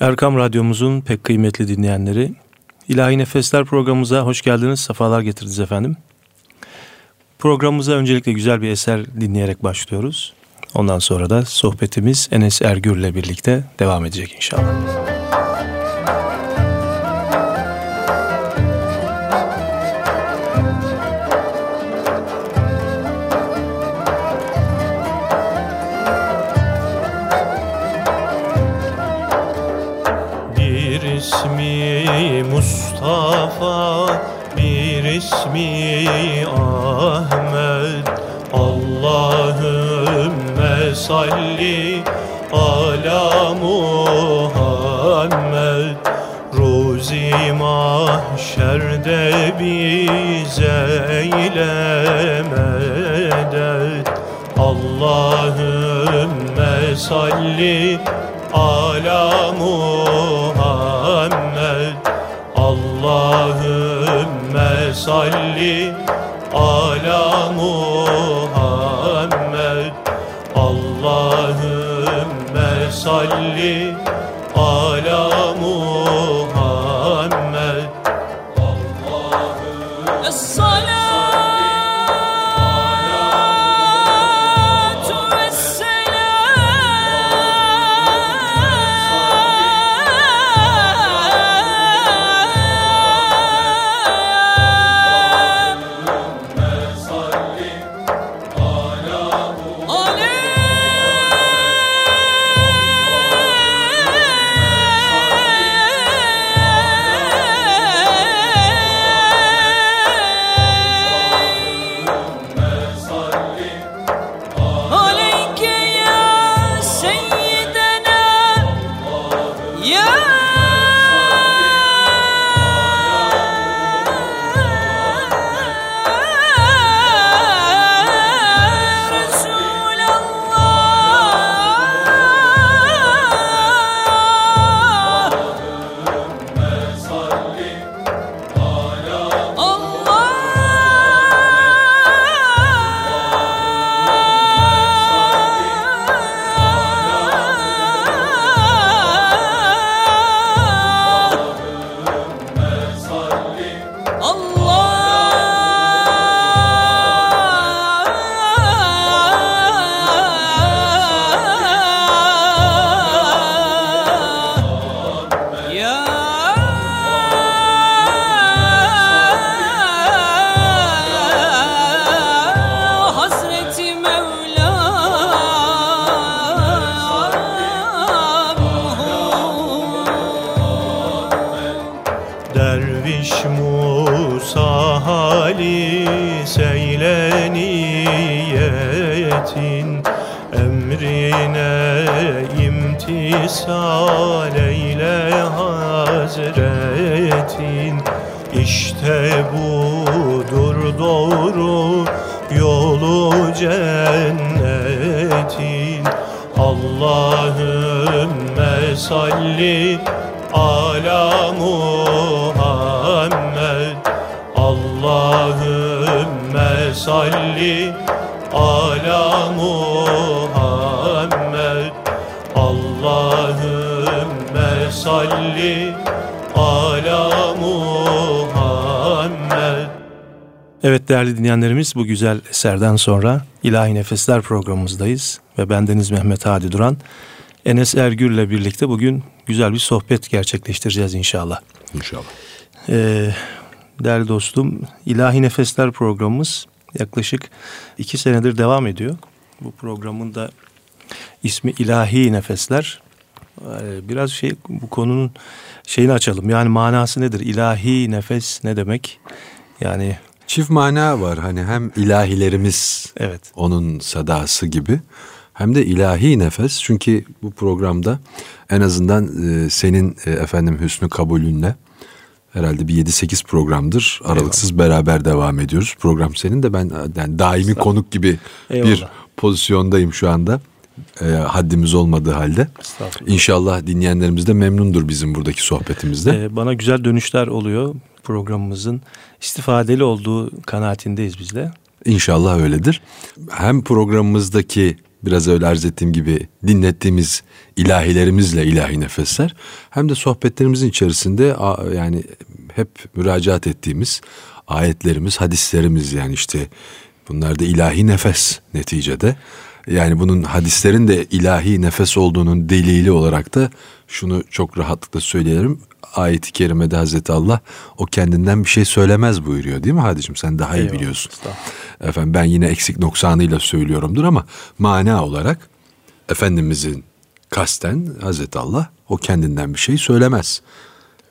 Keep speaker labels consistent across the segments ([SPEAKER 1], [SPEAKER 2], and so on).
[SPEAKER 1] Erkam Radyomuzun pek kıymetli dinleyenleri, İlahi Nefesler programımıza hoş geldiniz, sefalar getirdiniz efendim. Programımıza öncelikle güzel bir eser dinleyerek başlıyoruz. Ondan sonra da sohbetimiz Enes Ergür'le birlikte devam edecek inşallah.
[SPEAKER 2] Mustafa bir ismi Ahmet. Allahümme salli ala Muhammed. Ruzi mahşerde bize eyle medet Allahümme salli ala Muhammed salli ala Muhammed. Allahümme salli ala Muhammed
[SPEAKER 1] Evet değerli dinleyenlerimiz bu güzel eserden sonra İlahi Nefesler programımızdayız ve bendeniz Mehmet Hadi Duran. Enes Ergür ile birlikte bugün güzel bir sohbet gerçekleştireceğiz inşallah.
[SPEAKER 3] İnşallah.
[SPEAKER 1] Ee, değerli dostum İlahi Nefesler programımız yaklaşık iki senedir devam ediyor. Bu programın da ismi İlahi Nefesler. Ee, biraz şey bu konunun şeyini açalım. Yani manası nedir? İlahi nefes ne demek? Yani
[SPEAKER 3] Çift mana var hani hem ilahilerimiz
[SPEAKER 1] evet.
[SPEAKER 3] onun sadası gibi hem de ilahi nefes. Çünkü bu programda en azından e, senin e, efendim hüsnü kabulünle herhalde bir 7-8 programdır aralıksız Eyvallah. beraber devam ediyoruz. Program senin de ben yani daimi konuk gibi Eyvallah. bir pozisyondayım şu anda. E, haddimiz olmadığı halde. İnşallah dinleyenlerimiz de memnundur bizim buradaki sohbetimizde.
[SPEAKER 1] Ee, bana güzel dönüşler oluyor programımızın istifadeli olduğu kanaatindeyiz biz de.
[SPEAKER 3] İnşallah öyledir. Hem programımızdaki biraz öyle arz ettiğim gibi dinlettiğimiz ilahilerimizle ilahi nefesler hem de sohbetlerimizin içerisinde yani hep müracaat ettiğimiz ayetlerimiz, hadislerimiz yani işte bunlar da ilahi nefes neticede. Yani bunun hadislerin de ilahi nefes olduğunun delili olarak da şunu çok rahatlıkla söyleyelim. Ayet-i kerimede Hazreti Allah o kendinden bir şey söylemez buyuruyor değil mi Hadicim? Sen daha iyi
[SPEAKER 1] Eyvallah,
[SPEAKER 3] biliyorsun. Efendim ben yine eksik noksanıyla söylüyorumdur ama mana olarak Efendimizin kasten Hazreti Allah o kendinden bir şey söylemez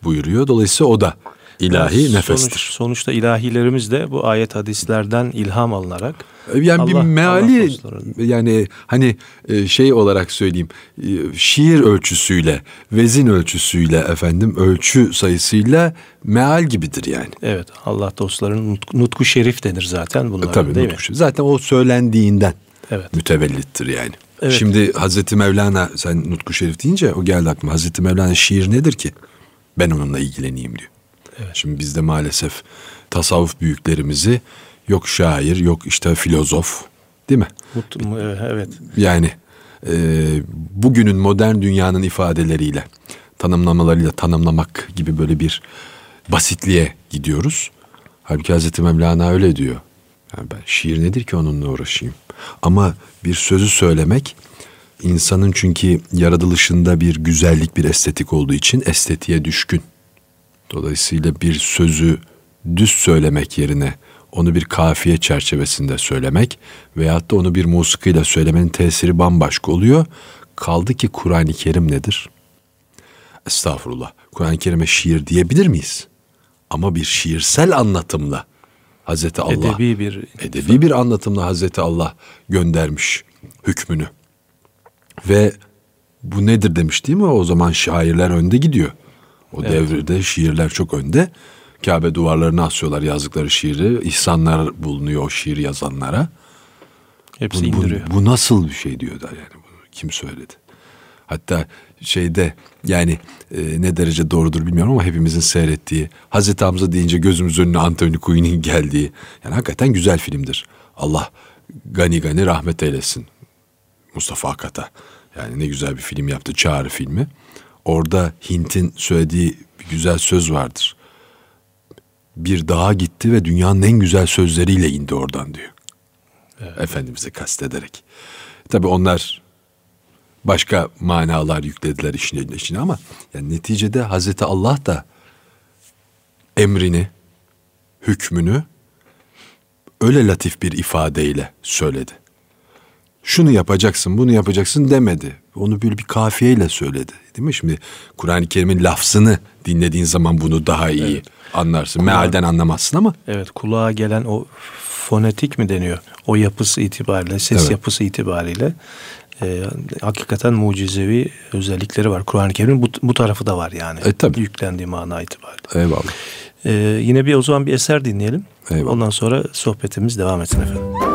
[SPEAKER 3] buyuruyor. Dolayısıyla o da ilahi
[SPEAKER 1] Sonuç-
[SPEAKER 3] nefestir.
[SPEAKER 1] sonuçta ilahilerimiz de bu ayet hadislerden ilham alınarak
[SPEAKER 3] Yani bir
[SPEAKER 1] Allah-
[SPEAKER 3] meali
[SPEAKER 1] Allah dostları.
[SPEAKER 3] yani hani e, şey olarak söyleyeyim e, şiir ölçüsüyle vezin ölçüsüyle efendim ölçü sayısıyla meal gibidir yani.
[SPEAKER 1] evet Allah dostlarının nut- nutku şerif denir zaten bunlara
[SPEAKER 3] Tabii
[SPEAKER 1] değil mi?
[SPEAKER 3] nutku. Zaten o söylendiğinden
[SPEAKER 1] Evet.
[SPEAKER 3] mütevellittir yani.
[SPEAKER 1] Evet.
[SPEAKER 3] Şimdi Hazreti Mevlana sen Nutku Şerif deyince o geldi aklıma. Hazreti Mevlana şiir nedir ki? Ben onunla ilgileneyim diyor. Şimdi bizde maalesef tasavvuf büyüklerimizi yok şair yok işte filozof değil mi?
[SPEAKER 1] Mut- mu- evet.
[SPEAKER 3] Yani e, bugünün modern dünyanın ifadeleriyle tanımlamalarıyla tanımlamak gibi böyle bir basitliğe gidiyoruz. Halbuki Hazreti Mevlana öyle diyor. Yani ben şiir nedir ki onunla uğraşayım? Ama bir sözü söylemek insanın çünkü yaratılışında bir güzellik, bir estetik olduğu için estetiğe düşkün. Dolayısıyla bir sözü düz söylemek yerine onu bir kafiye çerçevesinde söylemek veyahut da onu bir musikiyle söylemenin tesiri bambaşka oluyor. Kaldı ki Kur'an-ı Kerim nedir? Estağfurullah. Kur'an-ı Kerim'e şiir diyebilir miyiz? Ama bir şiirsel anlatımla Hazreti Allah
[SPEAKER 1] Edebi bir
[SPEAKER 3] edebi bir anlatımla Hazreti Allah göndermiş hükmünü. Ve bu nedir demiş değil mi? O zaman şairler önde gidiyor. O devirde şiirler çok önde. Kabe duvarlarına asıyorlar yazdıkları şiiri. İhsanlar bulunuyor o şiir yazanlara.
[SPEAKER 1] hepsi
[SPEAKER 3] Bu, bu,
[SPEAKER 1] indiriyor.
[SPEAKER 3] bu nasıl bir şey diyorlar yani bunu kim söyledi? Hatta şeyde yani e, ne derece doğrudur bilmiyorum ama hepimizin seyrettiği Hazreti Hamza deyince gözümüz önüne Anthony Quinn'in geldiği yani hakikaten güzel filmdir. Allah gani gani rahmet eylesin Mustafa Akat'a. Yani ne güzel bir film yaptı Çağrı filmi. Orada Hint'in söylediği bir güzel söz vardır. Bir dağa gitti ve dünyanın en güzel sözleriyle indi oradan diyor. Efendimiz'i kastederek. Tabi onlar başka manalar yüklediler işin içine ama yani neticede Hazreti Allah da emrini, hükmünü öyle latif bir ifadeyle söyledi. Şunu yapacaksın, bunu yapacaksın demedi. Onu böyle bir kafiyeyle söyledi. Değil mi? Şimdi Kur'an-ı Kerim'in lafzını dinlediğin zaman bunu daha iyi anlarsın. Mealden anlamazsın ama
[SPEAKER 1] Evet kulağa gelen o fonetik mi deniyor? O yapısı itibariyle, ses
[SPEAKER 3] Evet.
[SPEAKER 1] yapısı itibariyle e, hakikaten mucizevi özellikleri var. Kur'an-ı Kerim'in bu, bu tarafı da var yani.
[SPEAKER 3] E, tabii.
[SPEAKER 1] Yüklendiği mana itibariyle.
[SPEAKER 3] eyvallah.
[SPEAKER 1] E, yine bir o zaman bir eser dinleyelim.
[SPEAKER 3] Eyvallah.
[SPEAKER 1] Ondan sonra sohbetimiz devam etsin efendim.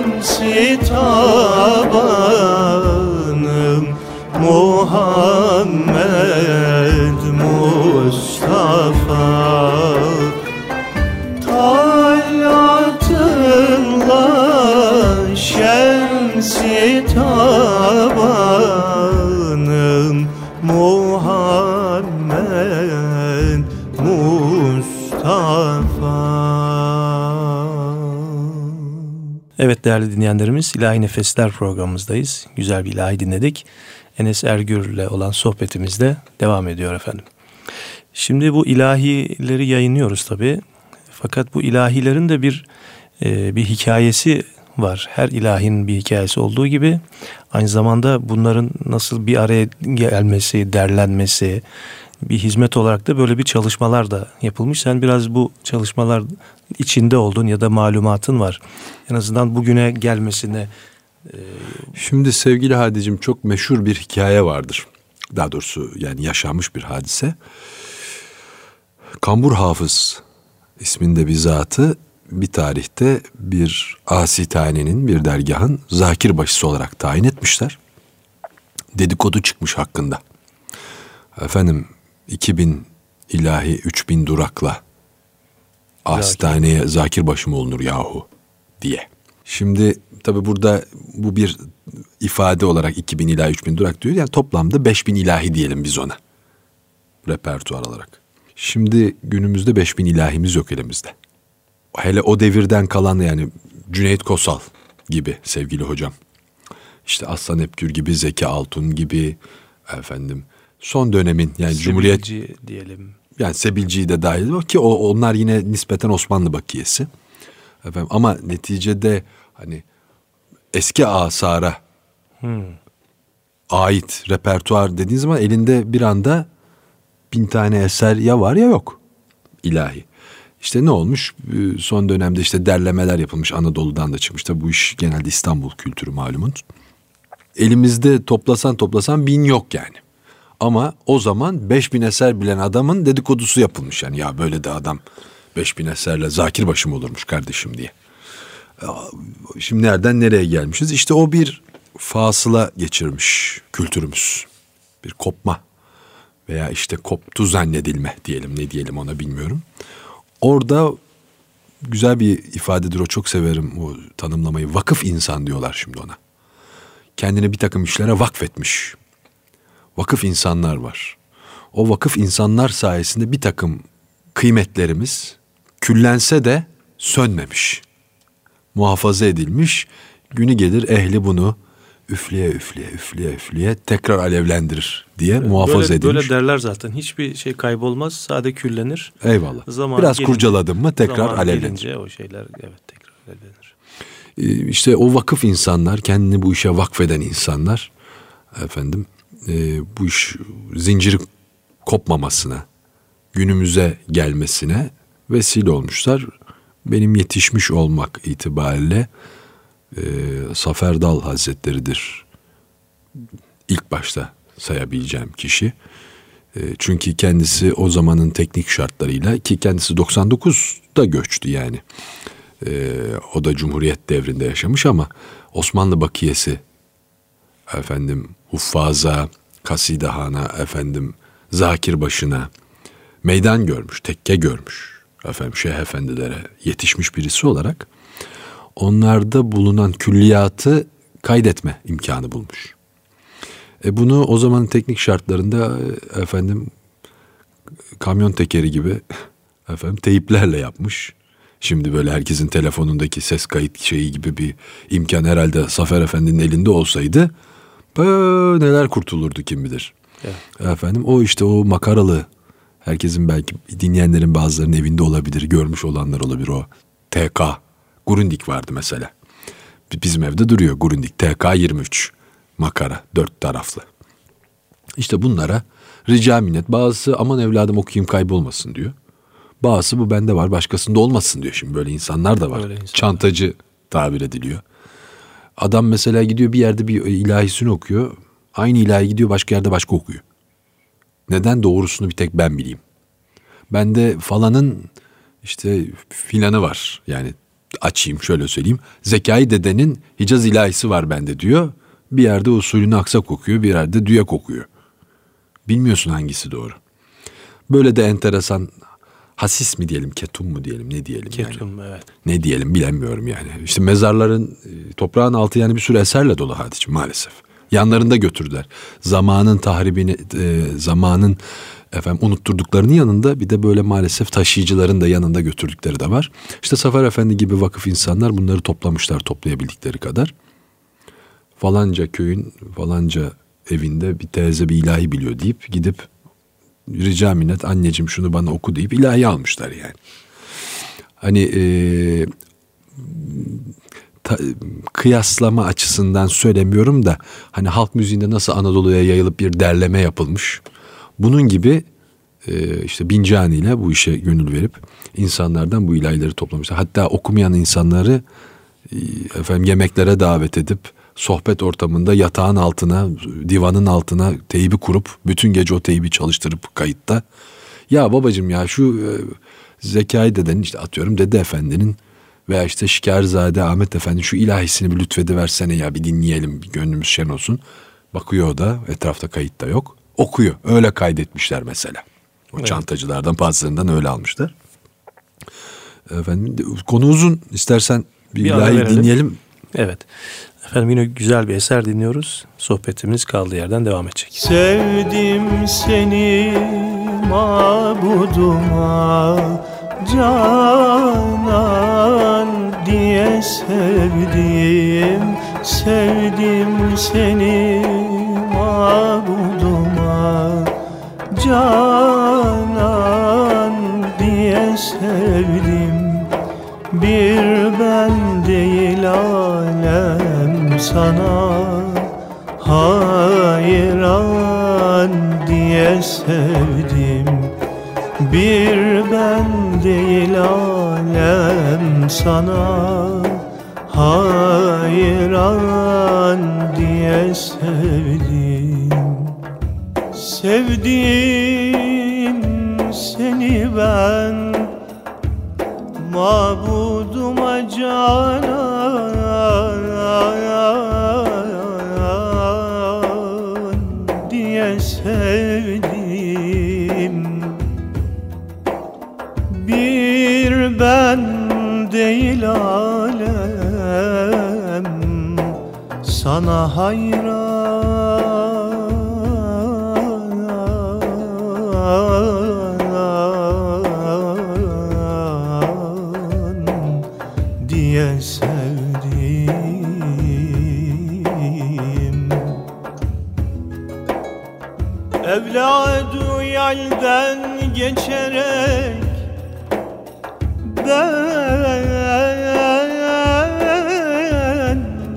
[SPEAKER 2] Şemsi tabanım Muhammed
[SPEAKER 1] Evet değerli dinleyenlerimiz İlahi Nefesler programımızdayız. Güzel bir ilahi dinledik. Enes Ergür ile olan sohbetimiz de devam ediyor efendim. Şimdi bu ilahileri yayınlıyoruz tabii. Fakat bu ilahilerin de bir e, bir hikayesi var. Her ilahin bir hikayesi olduğu gibi aynı zamanda bunların nasıl bir araya gelmesi, derlenmesi, bir hizmet olarak da böyle bir çalışmalar da yapılmış. Sen biraz bu çalışmalar içinde oldun ya da malumatın var. En azından bugüne gelmesine
[SPEAKER 3] Şimdi sevgili Hadicim çok meşhur bir hikaye vardır. Daha doğrusu yani yaşanmış bir hadise. Kambur Hafız isminde bir zatı bir tarihte bir asitanenin bir dergahın zakir başısı olarak tayin etmişler. Dedikodu çıkmış hakkında. Efendim 2000 ilahi 3000 durakla hastaneye zakir başı mı olunur yahu diye. Şimdi tabi burada bu bir ifade olarak 2000 ilahi 3000 durak diyor. Yani toplamda 5000 ilahi diyelim biz ona. Repertuar olarak. Şimdi günümüzde 5000 ilahimiz yok elimizde. Hele o devirden kalan yani Cüneyt Kosal gibi sevgili hocam. İşte Aslan Epgür gibi, Zeki Altun gibi efendim son dönemin yani Cumhuriyet
[SPEAKER 1] diyelim.
[SPEAKER 3] Yani Sebilci'yi de dahil ki o, onlar yine nispeten Osmanlı bakiyesi. Efendim, ama neticede hani eski asara ait repertuar dediğiniz zaman elinde bir anda bin tane eser ya var ya yok ilahi. İşte ne olmuş? Ee, Son dönemde işte derlemeler yapılmış Anadolu'dan da çıkmış. Tabii bu iş genelde İstanbul kültürü malumun. Elimizde toplasan toplasan bin yok yani. Ama o zaman 5000 eser bilen adamın dedikodusu yapılmış yani. Ya böyle de adam 5000 eserle zakir başım olurmuş kardeşim diye. Şimdi nereden nereye gelmişiz? İşte o bir fasıla geçirmiş kültürümüz. Bir kopma veya işte koptu zannedilme diyelim ne diyelim ona bilmiyorum. Orada güzel bir ifadedir o çok severim o tanımlamayı. Vakıf insan diyorlar şimdi ona. Kendini bir takım işlere vakfetmiş. Vakıf insanlar var. O vakıf insanlar sayesinde bir takım kıymetlerimiz küllense de sönmemiş. Muhafaza edilmiş. Günü gelir ehli bunu üfleye üfleye üfleye üfleye tekrar alevlendirir diye muhafaza
[SPEAKER 1] böyle,
[SPEAKER 3] edilmiş.
[SPEAKER 1] Böyle derler zaten. Hiçbir şey kaybolmaz. Sade küllenir.
[SPEAKER 3] Eyvallah.
[SPEAKER 1] Zaman
[SPEAKER 3] Biraz
[SPEAKER 1] gelince-
[SPEAKER 3] kurcaladın mı tekrar alevlenir.
[SPEAKER 1] o şeyler evet tekrar alevlenir.
[SPEAKER 3] Ee, işte o vakıf insanlar, kendini bu işe vakfeden insanlar efendim e, bu iş zinciri kopmamasına, günümüze gelmesine vesile olmuşlar. Benim yetişmiş olmak itibariyle e, Safer Dal Hazretleri'dir ilk başta sayabileceğim kişi. E, çünkü kendisi o zamanın teknik şartlarıyla ki kendisi 99'da göçtü yani. Ee, o da Cumhuriyet devrinde yaşamış ama Osmanlı bakiyesi efendim Huffaza, Kasidahana efendim Zakir başına meydan görmüş, tekke görmüş efendim Şeyh efendilere yetişmiş birisi olarak onlarda bulunan külliyatı kaydetme imkanı bulmuş. E bunu o zamanın teknik şartlarında e, efendim kamyon tekeri gibi efendim teyiplerle yapmış. Şimdi böyle herkesin telefonundaki ses kayıt şeyi gibi bir imkan herhalde Zafer Efendi'nin elinde olsaydı böyle neler kurtulurdu kim bilir.
[SPEAKER 1] Evet.
[SPEAKER 3] Efendim o işte o makaralı Herkesin belki dinleyenlerin bazılarının evinde olabilir, görmüş olanlar olabilir o. TK, Grundig vardı mesela. Bizim evde duruyor Grundig TK 23 makara dört taraflı. İşte bunlara rica minnet. Bazısı aman evladım okuyayım kaybolmasın diyor. Bazısı bu bende var başkasında olmasın diyor. Şimdi böyle insanlar da var.
[SPEAKER 1] Öyle insanlar.
[SPEAKER 3] Çantacı tabir ediliyor. Adam mesela gidiyor bir yerde bir ilahisini okuyor. Aynı ilahi gidiyor başka yerde başka okuyor. Neden doğrusunu bir tek ben bileyim. Bende falanın işte filanı var. Yani açayım şöyle söyleyeyim. Zekai dedenin Hicaz ilahisi var bende diyor. Bir yerde usulünü aksak okuyor, bir yerde düyak okuyor. Bilmiyorsun hangisi doğru. Böyle de enteresan hasis mi diyelim, ketum mu diyelim, ne diyelim yani.
[SPEAKER 1] Ketum evet.
[SPEAKER 3] Ne diyelim bilemiyorum yani. İşte mezarların e, toprağın altı yani bir sürü eserle dolu hadicim maalesef. Yanlarında götürdüler. Zamanın tahribini, e, zamanın efendim unutturduklarının yanında bir de böyle maalesef taşıyıcıların da yanında götürdükleri de var. İşte Safer Efendi gibi vakıf insanlar bunları toplamışlar toplayabildikleri kadar. Falanca köyün falanca evinde bir teyze bir ilahi biliyor deyip gidip rica minnet anneciğim şunu bana oku deyip ilahi almışlar yani. Hani e, ta- kıyaslama açısından söylemiyorum da hani halk müziğinde nasıl Anadolu'ya yayılıp bir derleme yapılmış. Bunun gibi e, işte Bincani ile bu işe gönül verip insanlardan bu ilahileri toplamışlar. Hatta okumayan insanları e, efendim yemeklere davet edip sohbet ortamında yatağın altına, divanın altına teybi kurup bütün gece o teybi çalıştırıp kayıtta. Ya babacım ya şu e, Zekai dedenin işte atıyorum Dede Efendi'nin veya işte Şikerzade Ahmet Efendi şu ilahisini bir lütfediversene ya bir dinleyelim gönlümüz şen olsun. Bakıyor o da etrafta kayıtta yok. Okuyor. Öyle kaydetmişler mesela. O
[SPEAKER 1] Evet.
[SPEAKER 3] çantacılardan bazılarından öyle almışlar. Efendim konu uzun. İstersen bir,
[SPEAKER 1] Bir
[SPEAKER 3] ilahi dinleyelim.
[SPEAKER 1] Evet. Efendim yine güzel bir eser dinliyoruz. Sohbetimiz kaldığı yerden devam edecek.
[SPEAKER 4] Sevdim seni mabuduma Canan diye sevdim Sevdim seni mabuduma Canan diye sevdim Bir ben değil alem sana Hayran diye sevdim. Bir ben değil alem sana Hayran diye sevdim. Sevdim seni ben Mabuduma canan değil alem sana hayran diye sevdim. Evladı yelden geçerek ben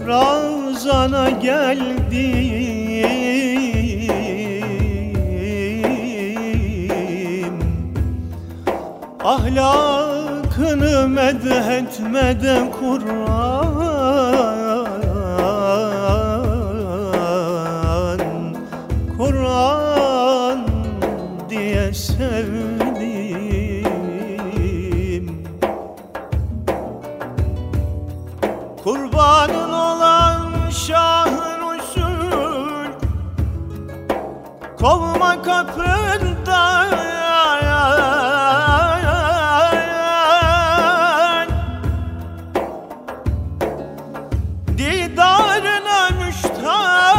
[SPEAKER 4] Ramazana geldim. Ahlakını medhetmeden Kur'an Kovma kapından Didarına müştak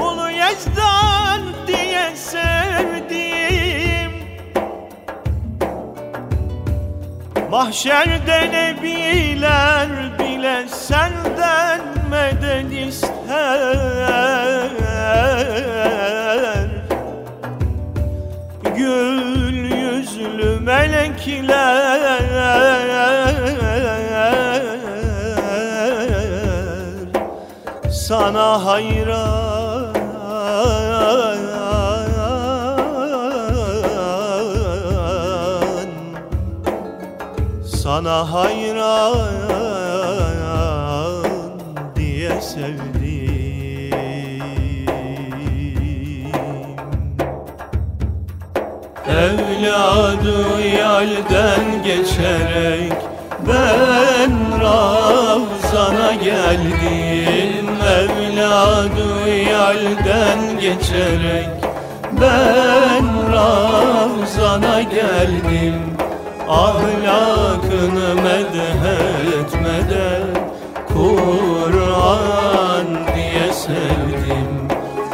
[SPEAKER 4] Ulu Yezdan diye sevdim Mahşerde nebiler medet ister. Gül yüzlü melekler Sana hayran. Sana hayran sevdim. Evladı yalden geçerek ben Ravzana geldim. Evladı yalden geçerek ben Ravzana geldim. Ahlakını medhetmeden Kur'an sevdim.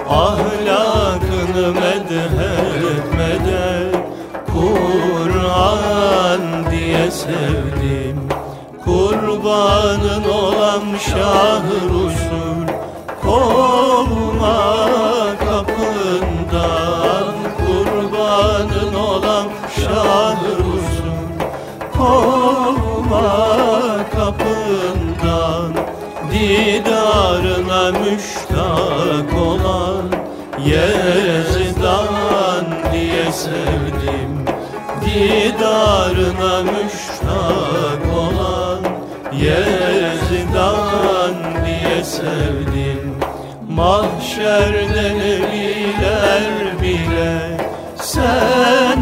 [SPEAKER 4] Ahlakını medhetmeden Kur'an diye sevdim. Kurbanın olan şah Resul sevdim. Didarına müştak olan Yezdan diye sevdim. Mahşerde nebiler bile Senden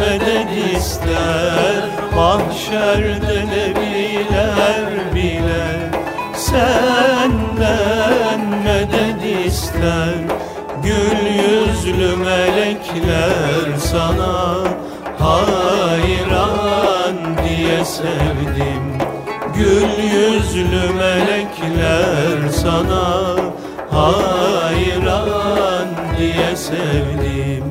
[SPEAKER 4] medet ister. Mahşerde nebiler bile Senden medet ister melekler sana hayran diye sevdim. Gül yüzlü melekler sana hayran diye sevdim.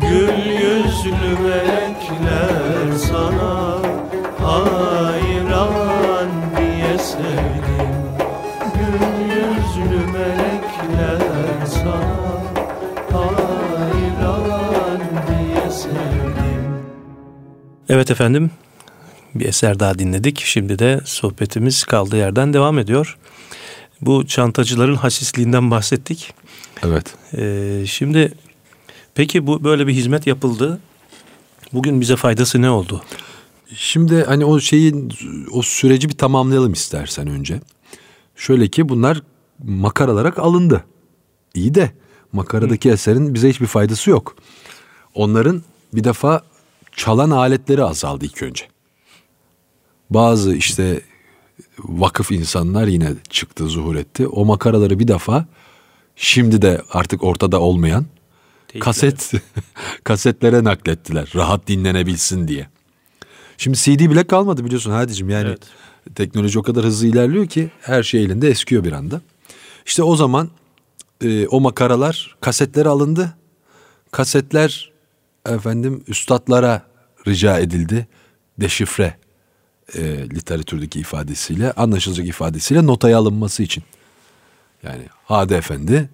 [SPEAKER 4] Gül yüzlü melekler sana
[SPEAKER 1] Evet efendim bir eser daha dinledik. Şimdi de sohbetimiz kaldığı yerden devam ediyor. Bu çantacıların hasisliğinden bahsettik.
[SPEAKER 3] Evet.
[SPEAKER 1] Ee, şimdi peki bu böyle bir hizmet yapıldı. Bugün bize faydası ne oldu?
[SPEAKER 3] Şimdi hani o şeyin o süreci bir tamamlayalım istersen önce. Şöyle ki bunlar makaralarak alındı. İyi de makaradaki eserin bize hiçbir faydası yok. Onların bir defa çalan aletleri azaldı ilk önce. Bazı işte vakıf insanlar yine çıktı, zuhur etti. O makaraları bir defa şimdi de artık ortada olmayan kaset kasetlere naklettiler. Rahat dinlenebilsin diye. Şimdi CD bile kalmadı biliyorsun Hadicim yani
[SPEAKER 1] Evet.
[SPEAKER 3] teknoloji o kadar hızlı ilerliyor ki her şey elinde eskiyor bir anda. İşte o zaman e, o makaralar kasetlere alındı. Kasetler efendim üstadlara rica edildi. Deşifre e, literatürdeki ifadesiyle anlaşılacak ifadesiyle notaya alınması için. Yani Hadi Efendi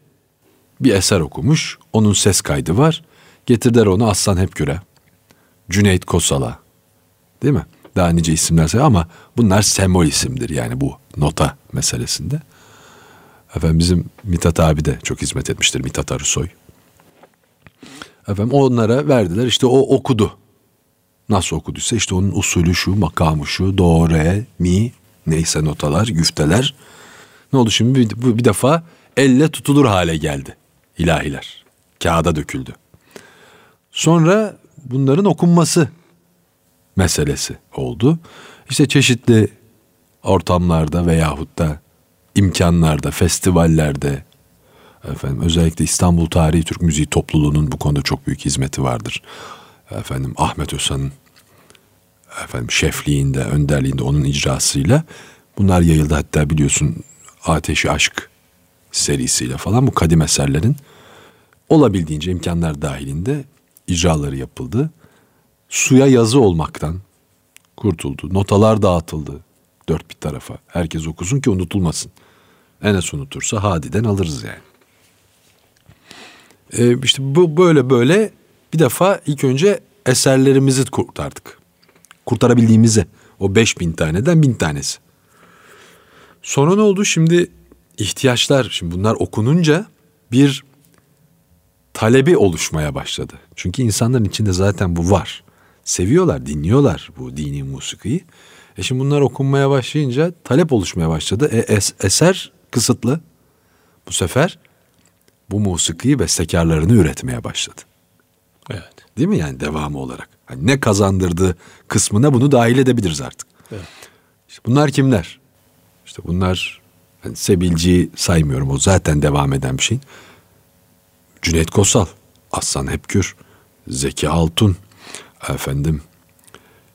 [SPEAKER 3] bir eser okumuş. Onun ses kaydı var. Getirdiler onu Aslan Hepgür'e. Cüneyt Kosal'a. Değil mi? Daha nice isimler say ama bunlar semol isimdir yani bu nota meselesinde. Efendim bizim Mithat abi de çok hizmet etmiştir Mithat Arısoy. Efendim onlara verdiler işte o okudu. Nasıl okuduysa işte onun usulü şu, makamı şu, do, re, mi neyse notalar, güfteler. Ne oldu şimdi bir, bu bir defa elle tutulur hale geldi ilahiler. Kağıda döküldü. Sonra bunların okunması meselesi oldu. İşte çeşitli ortamlarda veyahut da imkanlarda, festivallerde efendim özellikle İstanbul Tarihi Türk Müziği Topluluğu'nun bu konuda çok büyük hizmeti vardır. Efendim Ahmet Özhan'ın efendim şefliğinde, önderliğinde onun icrasıyla bunlar yayıldı hatta biliyorsun Ateşi Aşk serisiyle falan bu kadim eserlerin olabildiğince imkanlar dahilinde icraları yapıldı. Suya yazı olmaktan kurtuldu. Notalar dağıtıldı. Dört bir tarafa. Herkes okusun ki unutulmasın. Enes unutursa Hadi'den alırız yani. Ee, işte bu böyle böyle bir defa ilk önce eserlerimizi kurtardık. Kurtarabildiğimizi. O beş bin taneden bin tanesi. Sonra ne oldu? Şimdi ihtiyaçlar, şimdi bunlar okununca bir talebi oluşmaya başladı. Çünkü insanların içinde zaten bu var. Seviyorlar, dinliyorlar bu dini musikiyi. E şimdi bunlar okunmaya başlayınca talep oluşmaya başladı. E, es- eser kısıtlı. Bu sefer bu musikiyi bestekarlarını üretmeye başladı.
[SPEAKER 1] Evet.
[SPEAKER 3] Değil mi yani devamı olarak? Hani ne kazandırdı kısmına bunu dahil edebiliriz artık.
[SPEAKER 1] Evet.
[SPEAKER 3] İşte bunlar kimler? İşte bunlar hani Sebilci'yi saymıyorum o zaten devam eden bir şey. Cüneyt Kosal, Aslan Hepkür, Zeki Altun, efendim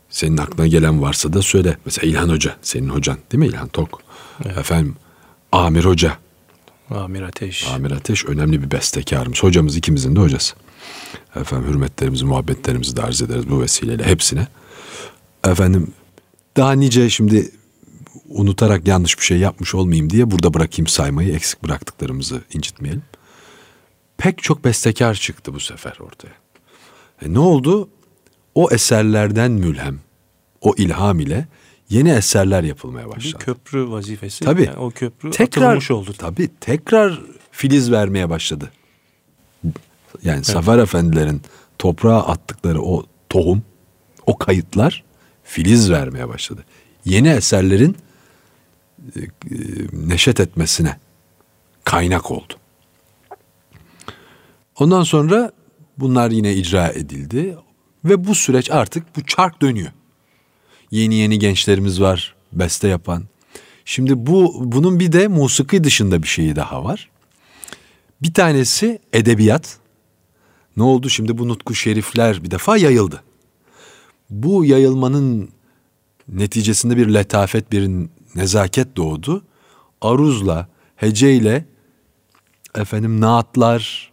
[SPEAKER 3] senin aklına gelen varsa da söyle. Mesela İlhan Hoca, senin hocan değil mi İlhan Tok? Efendim Amir Hoca,
[SPEAKER 1] Amir Ateş.
[SPEAKER 3] Amir Ateş önemli bir bestekarımız. Hocamız ikimizin de hocası. Efendim hürmetlerimizi, muhabbetlerimizi de arz ederiz bu vesileyle hepsine. Efendim daha nice şimdi unutarak yanlış bir şey yapmış olmayayım diye burada bırakayım saymayı eksik bıraktıklarımızı incitmeyelim. Pek çok bestekar çıktı bu sefer ortaya. E ne oldu? O eserlerden mülhem, o ilham ile yeni eserler yapılmaya
[SPEAKER 1] Bir
[SPEAKER 3] başladı.
[SPEAKER 1] köprü vazifesi.
[SPEAKER 3] Tabii.
[SPEAKER 1] Yani o köprü
[SPEAKER 3] tekrar
[SPEAKER 1] atılmış oldu.
[SPEAKER 3] Tabii tekrar filiz vermeye başladı. Yani Zafer Efendilerin toprağa attıkları o tohum, o kayıtlar filiz vermeye başladı. Yeni eserlerin e, e, neşet etmesine kaynak oldu. Ondan sonra bunlar yine icra edildi ve bu süreç artık bu çark dönüyor. Yeni yeni gençlerimiz var beste yapan. Şimdi bu bunun bir de musiki dışında bir şeyi daha var. Bir tanesi edebiyat. Ne oldu şimdi bu nutku şerifler bir defa yayıldı. Bu yayılmanın neticesinde bir letafet, bir nezaket doğdu. Aruzla, heceyle efendim naatlar,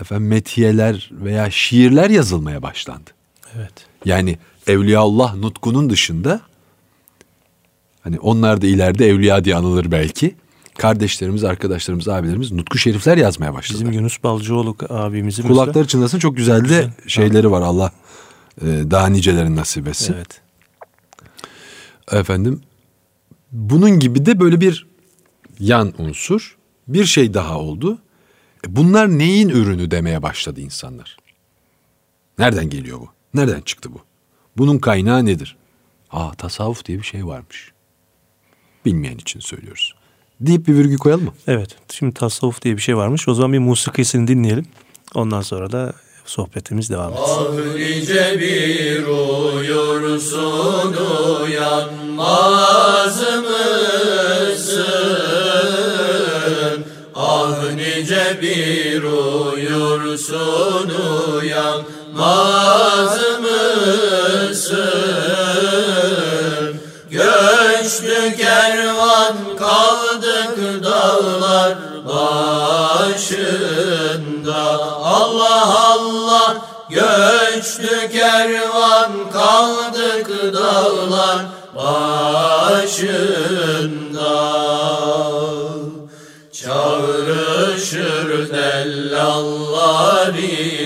[SPEAKER 3] efendim metiyeler veya şiirler yazılmaya başlandı.
[SPEAKER 1] Evet.
[SPEAKER 3] Yani Evliyaullah nutkunun dışında hani onlar da ileride evliya diye anılır belki. Kardeşlerimiz, arkadaşlarımız, abilerimiz nutku şerifler yazmaya başladılar.
[SPEAKER 1] Bizim Yunus Balcıoğlu abimizin
[SPEAKER 3] Kulakları çınlasın çok güzel de şeyleri var Allah e, daha nicelerin nasip etsin.
[SPEAKER 1] Evet.
[SPEAKER 3] Efendim bunun gibi de böyle bir yan unsur bir şey daha oldu. E, bunlar neyin ürünü demeye başladı insanlar. Nereden geliyor bu? Nereden çıktı bu? Bunun kaynağı nedir? Aa tasavvuf diye bir şey varmış. Bilmeyen için söylüyoruz. Deyip bir virgül koyalım mı?
[SPEAKER 1] Evet. Şimdi tasavvuf diye bir şey varmış. O zaman bir musikisini dinleyelim. Ondan sonra da sohbetimiz devam etsin.
[SPEAKER 2] Ah nice bir uyursun uyanmaz mısın? Ah nice bir uyursun uyanmaz mısın? Dağlar başında Allah Allah göçtü kervan kaldık dağlar başında Çağrışır dellallar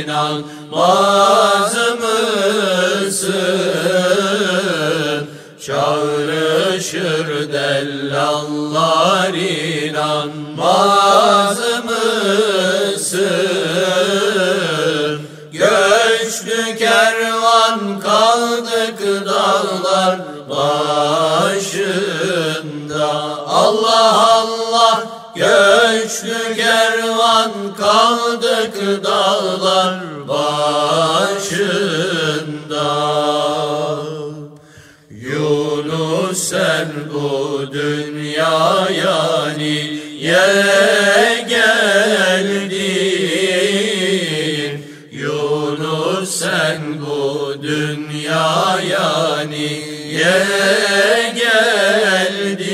[SPEAKER 2] inanmaz mısın? Çağrışır dellallar inanmaz mısın? Göçtü kervan kaldık dağlar başında Allah Allah göçtü kervan kaldık dağlar başında Yunus sen bu dünyaya niye geldin? Yunus sen bu dünyaya niye geldin?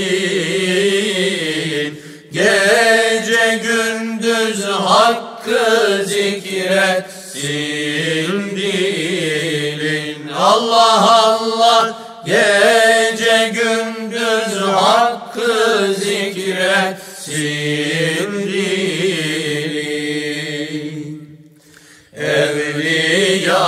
[SPEAKER 2] Gece gündüz hakkı zikretsin dilin Allah Allah Gece gündüz hakkı dilin Evliyaya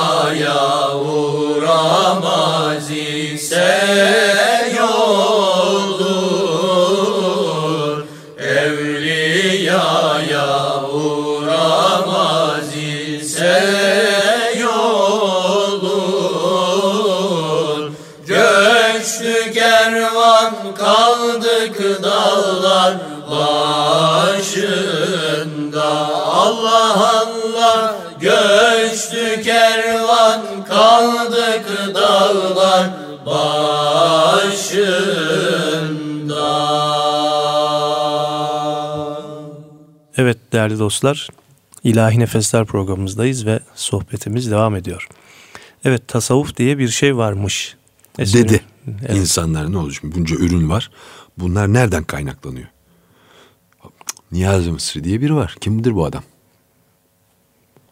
[SPEAKER 1] değerli dostlar, İlahi Nefesler programımızdayız ve sohbetimiz devam ediyor. Evet tasavvuf diye bir şey varmış. Eserin-
[SPEAKER 3] Dedi.
[SPEAKER 1] Evet.
[SPEAKER 3] İnsanlar ne oldu şimdi bunca ürün var. Bunlar nereden kaynaklanıyor? Niyazi Mısri diye biri var. Kimdir bu adam?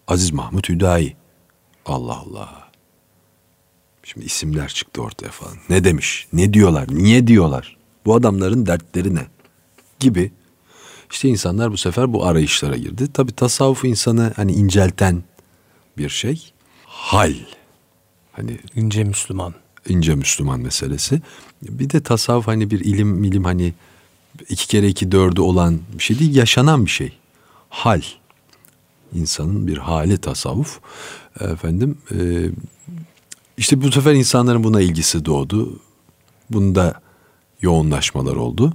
[SPEAKER 3] Aziz Mahmut Hüdayi. Allah Allah. Şimdi isimler çıktı ortaya falan. Ne demiş? Ne diyorlar? Niye diyorlar? Bu adamların dertleri ne? Gibi. İşte insanlar bu sefer bu arayışlara girdi. Tabi tasavvuf insanı hani incelten bir şey. Hal. Hani
[SPEAKER 1] İnce Müslüman.
[SPEAKER 3] ince Müslüman meselesi. Bir de tasavvuf hani bir ilim ilim hani iki kere iki dördü olan bir şey değil yaşanan bir şey. Hal. İnsanın bir hali tasavvuf. Efendim e, işte bu sefer insanların buna ilgisi doğdu. Bunda yoğunlaşmalar oldu.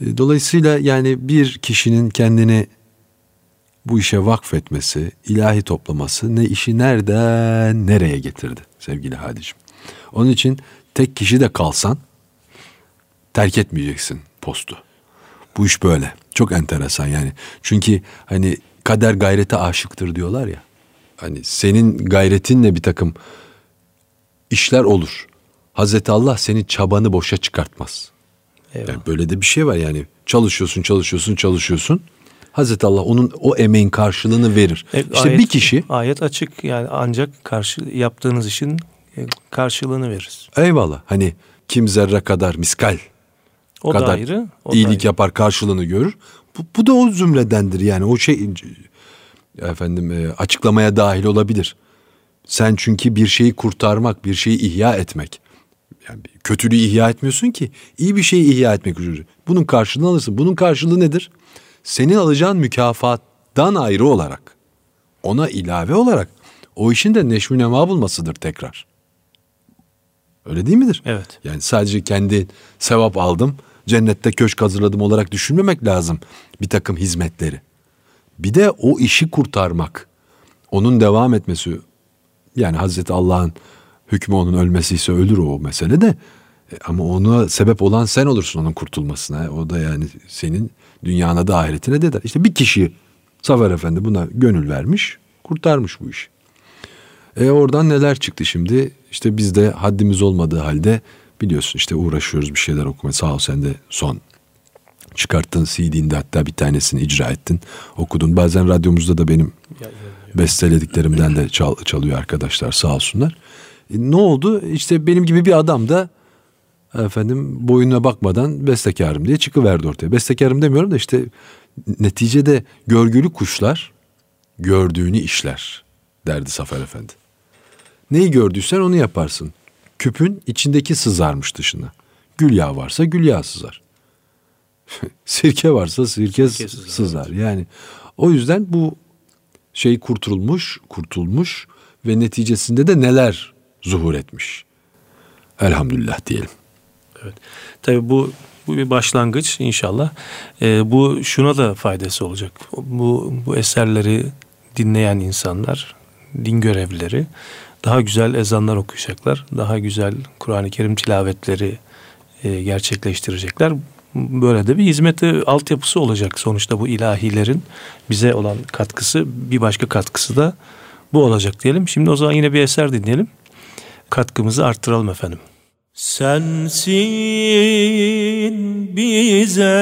[SPEAKER 3] E, Dolayısıyla yani bir kişinin kendini bu işe vakfetmesi, ilahi toplaması ne işi nereden nereye getirdi sevgili Hadicim. Onun için tek kişi de kalsan terk etmeyeceksin postu. Bu iş böyle. Çok enteresan yani. Çünkü hani kader gayrete aşıktır diyorlar ya. Hani senin gayretinle bir takım işler olur. Hazreti Allah senin çabanı boşa çıkartmaz.
[SPEAKER 1] Eyvallah.
[SPEAKER 3] Yani böyle de bir şey var yani. Çalışıyorsun, çalışıyorsun, çalışıyorsun. Hazreti Allah onun o emeğin karşılığını verir.
[SPEAKER 1] E,
[SPEAKER 3] işte
[SPEAKER 1] ayet-
[SPEAKER 3] bir kişi
[SPEAKER 1] Ayet açık yani ancak karşı yaptığınız işin e, karşılığını veririz.
[SPEAKER 3] eyvallah hani kim zerre kadar miskal
[SPEAKER 1] O da
[SPEAKER 3] kadar
[SPEAKER 1] ayrı. O da
[SPEAKER 3] iyilik
[SPEAKER 1] ayrı.
[SPEAKER 3] yapar karşılığını görür. Bu, bu da o zümredendir yani o şey efendim e, açıklamaya dahil olabilir. Sen çünkü bir şeyi kurtarmak, bir şeyi ihya etmek. Yani kötülüğü ihya etmiyorsun ki. iyi bir şeyi ihya etmek üzere. Bunun karşılığını alırsın. Bunun karşılığı nedir? Senin alacağın mükafattan ayrı olarak, ona ilave olarak o işin de neşvi nema bulmasıdır tekrar. Öyle değil midir?
[SPEAKER 1] Evet.
[SPEAKER 3] Yani sadece kendi sevap aldım, cennette köşk hazırladım olarak düşünmemek lazım bir takım hizmetleri. Bir de o işi kurtarmak, onun devam etmesi, yani Hazreti Allah'ın hükmü onun ölmesi ise ölür o mesele de. E, Ama ona sebep olan sen olursun onun kurtulmasına. O da yani senin dünyana da ahiretine de der. İşte bir kişi Zafer Efendi buna gönül vermiş, kurtarmış bu işi. E oradan neler çıktı şimdi? İşte biz de haddimiz olmadığı halde biliyorsun işte uğraşıyoruz bir şeyler okumaya. Sağ ol sen de son çıkarttın CD'nde hatta bir tanesini icra ettin. Okudun. Bazen radyomuzda da benim bestelediklerimden de çal, çalıyor arkadaşlar sağ olsunlar. E, ne oldu? İşte benim gibi bir adam da efendim boyuna bakmadan bestekarım diye çıkıverdi ortaya. Bestekarım demiyorum da işte neticede görgülü kuşlar gördüğünü işler derdi Zafer Efendi. Neyi gördüysen onu yaparsın. Küpün içindeki sızarmış dışına. Gül yağı varsa gül yağı sızar. sirke varsa sirke,
[SPEAKER 1] Sirke sızar,
[SPEAKER 3] sızar. Yani o yüzden bu şey kurtulmuş, kurtulmuş ve neticesinde de neler zuhur etmiş. Elhamdülillah diyelim.
[SPEAKER 1] Evet. Tabii bu bu bir başlangıç inşallah. Ee, bu şuna da faydası olacak. Bu bu eserleri dinleyen insanlar, din görevlileri daha güzel ezanlar okuyacaklar. Daha güzel Kur'an-ı Kerim tilavetleri e, gerçekleştirecekler. Böyle de bir hizmeti altyapısı olacak. Sonuçta bu ilahilerin bize olan katkısı, bir başka katkısı da bu olacak diyelim. Şimdi o zaman yine bir eser dinleyelim. Katkımızı arttıralım efendim. Sensin bize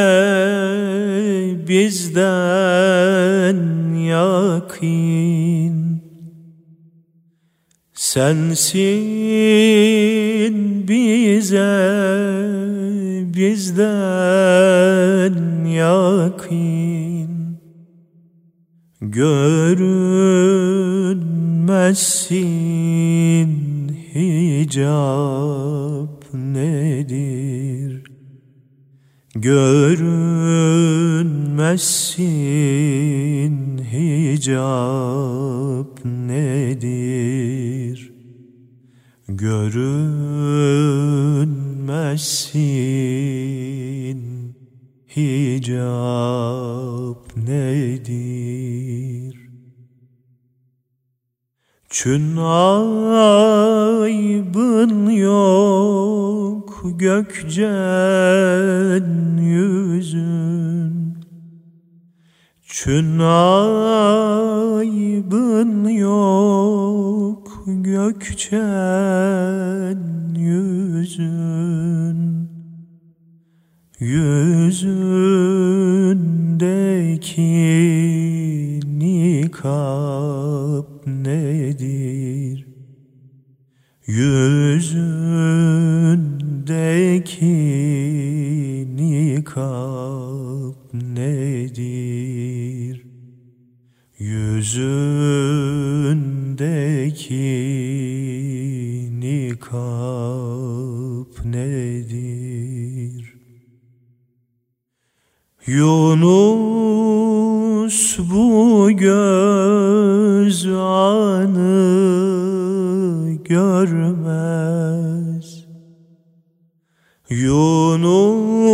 [SPEAKER 1] bizden yakin. Sensin bize bizden yakin. Görünmezsin hicap nedir? Görünmezsin hicap nedir? Görünmezsin hicap Çün aybın yok gökcen yüzün Çün aybın yok gökçen yüzün Yüzündeki nikap nedir? Yüzündeki nikap nedir? Yüzündeki nikap nedir? Yunus bu göz anı görmez. Yunus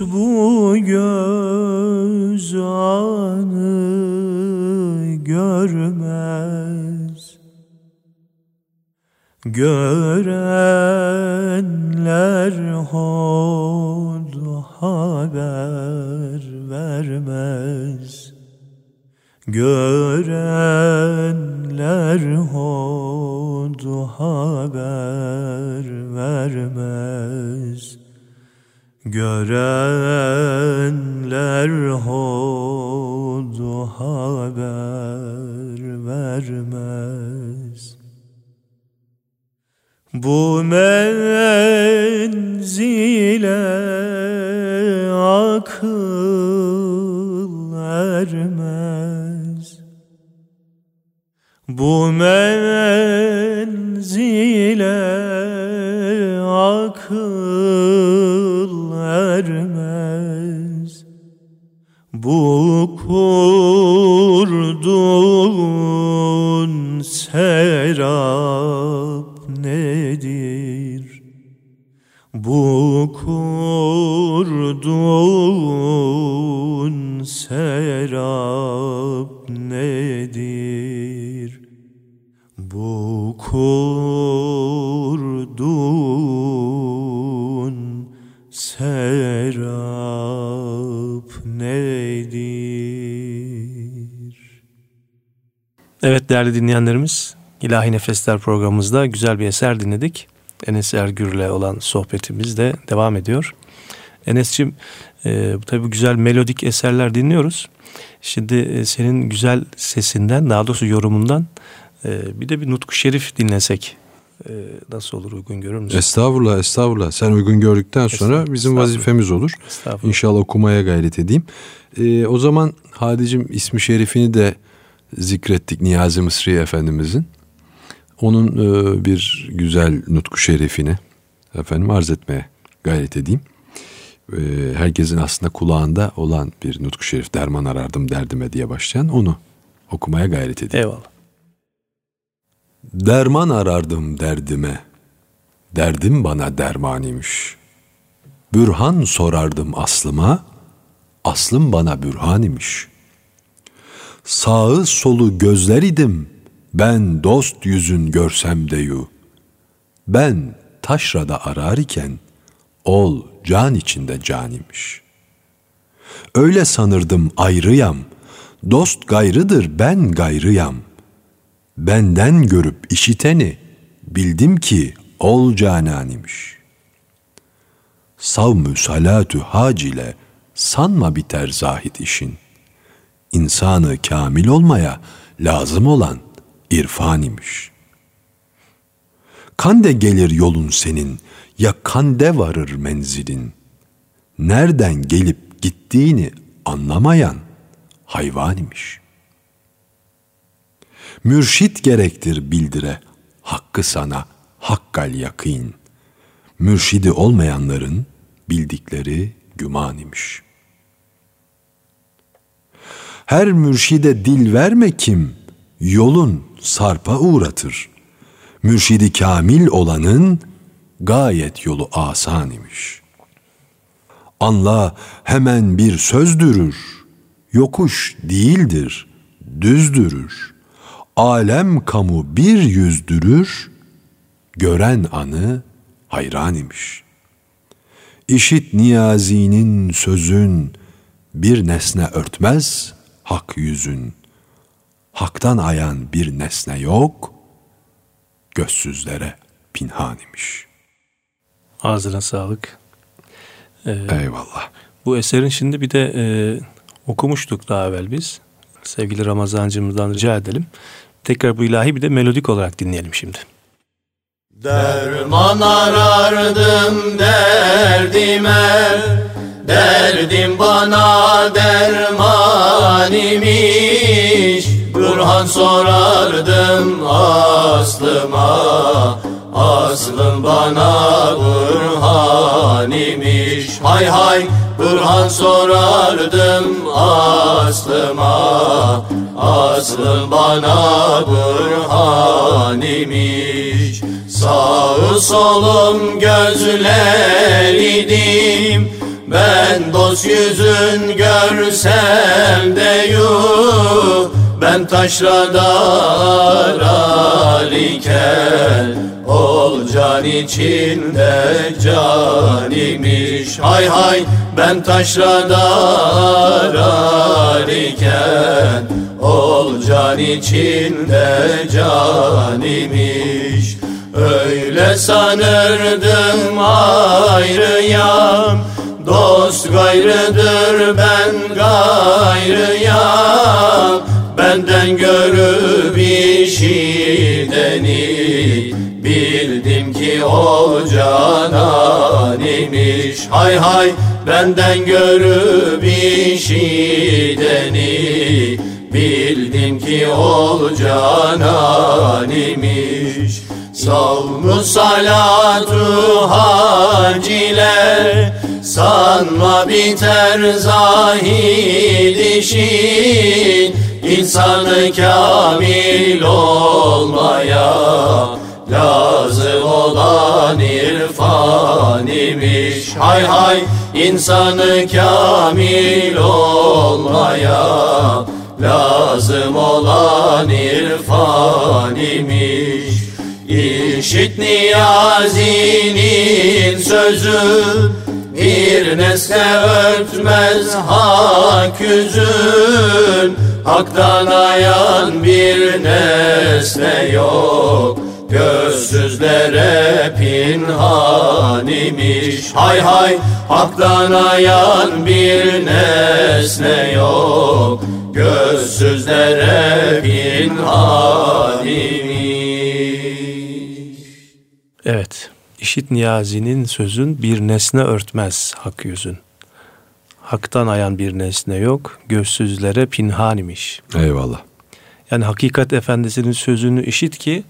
[SPEAKER 1] bu göz anı görmez. Görenler hod haber vermez Görenler hod haber vermez. Görenler hod haber vermez. Bu menzile akıl ermez Bu menzile akıl ermez Bu kurduğun serap nedir? Bu kurduğun serap nedir? Bu kurduğun serap nedir? Evet değerli dinleyenlerimiz, İlahi Nefesler programımızda güzel bir eser dinledik. Enes Ergür'le olan sohbetimiz de devam ediyor. Enes'ciğim e, tabii güzel melodik eserler dinliyoruz. Şimdi e, senin güzel sesinden daha doğrusu yorumundan e, bir de bir Nutku Şerif dinlesek e, nasıl olur uygun görür müsün?
[SPEAKER 3] Estağfurullah estağfurullah. Sen uygun gördükten sonra bizim vazifemiz olur. İnşallah okumaya gayret edeyim. Ee, o zaman Hadicim ismi şerifini de zikrettik Niyazi Mısri Efendimizin. Onun e, bir güzel nutku şerifini efendim arz etmeye gayret edeyim. Ee, herkesin aslında kulağında olan bir nutku şerif derman arardım derdime diye başlayan onu okumaya gayret edeyim.
[SPEAKER 1] Eyvallah.
[SPEAKER 3] Derman arardım derdime, derdim bana derman imiş. Bürhan sorardım aslıma, aslım bana bürhan imiş. Sağı solu gözler idim, ben dost yüzün görsem deyu. Ben taşrada arar iken, ol can içinde can imiş. Öyle sanırdım ayrıyam, dost gayrıdır ben gayrıyam.'' Benden görüp işiteni bildim ki ol canan imiş. Savmü salatü hac ile sanma biter zahit işin. İnsanı kamil olmaya lazım olan irfan imiş. Kan de gelir yolun senin, Ya kande varır menzilin. Nereden gelip gittiğini anlamayan hayvan imiş. Mürşit gerektir bildire hakkı sana hakkal yakın. Mürşidi olmayanların bildikleri güman imiş. Her mürşide dil verme kim, yolun sarpa uğratır. Mürşidi kamil olanın gayet yolu asan imiş. Anla hemen bir sözdürür, yokuş değildir, düzdürür. Alem kamu bir yüzdürür, gören anı hayran imiş. İşit niyazinin sözün, bir nesne örtmez hak yüzün. Haktan ayan bir nesne yok, gözsüzlere pinhan imiş.
[SPEAKER 1] Ağzına sağlık.
[SPEAKER 3] Ee, Eyvallah.
[SPEAKER 1] Bu eserin şimdi bir de e, okumuştuk daha evvel biz. Sevgili Ramazancımızdan rica edelim. Tekrar bu ilahi bir de melodik olarak dinleyelim şimdi.
[SPEAKER 2] Derman arardım derdime Derdim bana derman imiş Burhan sorardım aslıma Aslım bana Burhan imiş Hay hay Burhan sorardım aslıma. Aslım bana Burhan imiş Sağ solum gözler idim. Ben dost yüzün görsem de yuh. Ben taşrada arar iken Ol can içinde can imiş Hay hay ben taşrada arar iken Ol can içinde can imiş Öyle sanırdım ayrıyam Dost gayrıdır ben gayrıyam Benden görüp işideni Canan imiş Hay hay benden görüp işideni. Bildim ki o canan imiş Savmu salatu haciler Sanma biter zahid işin. İnsanı kamil olmaya Hay hay insanı kamil olmaya Lazım olan irfan imiş İşit niyazinin sözü Bir nesne örtmez hak yüzün. Haktan ayan bir nesne yok Gözsüzlere pinhan imiş Hay hay haktan ayan bir nesne yok Gözsüzlere pinhan imiş
[SPEAKER 1] Evet. İşit niyazinin sözün bir nesne örtmez hak yüzün. Haktan ayan bir nesne yok, gözsüzlere pinhan imiş.
[SPEAKER 3] Eyvallah.
[SPEAKER 1] Yani hakikat efendisinin sözünü işit ki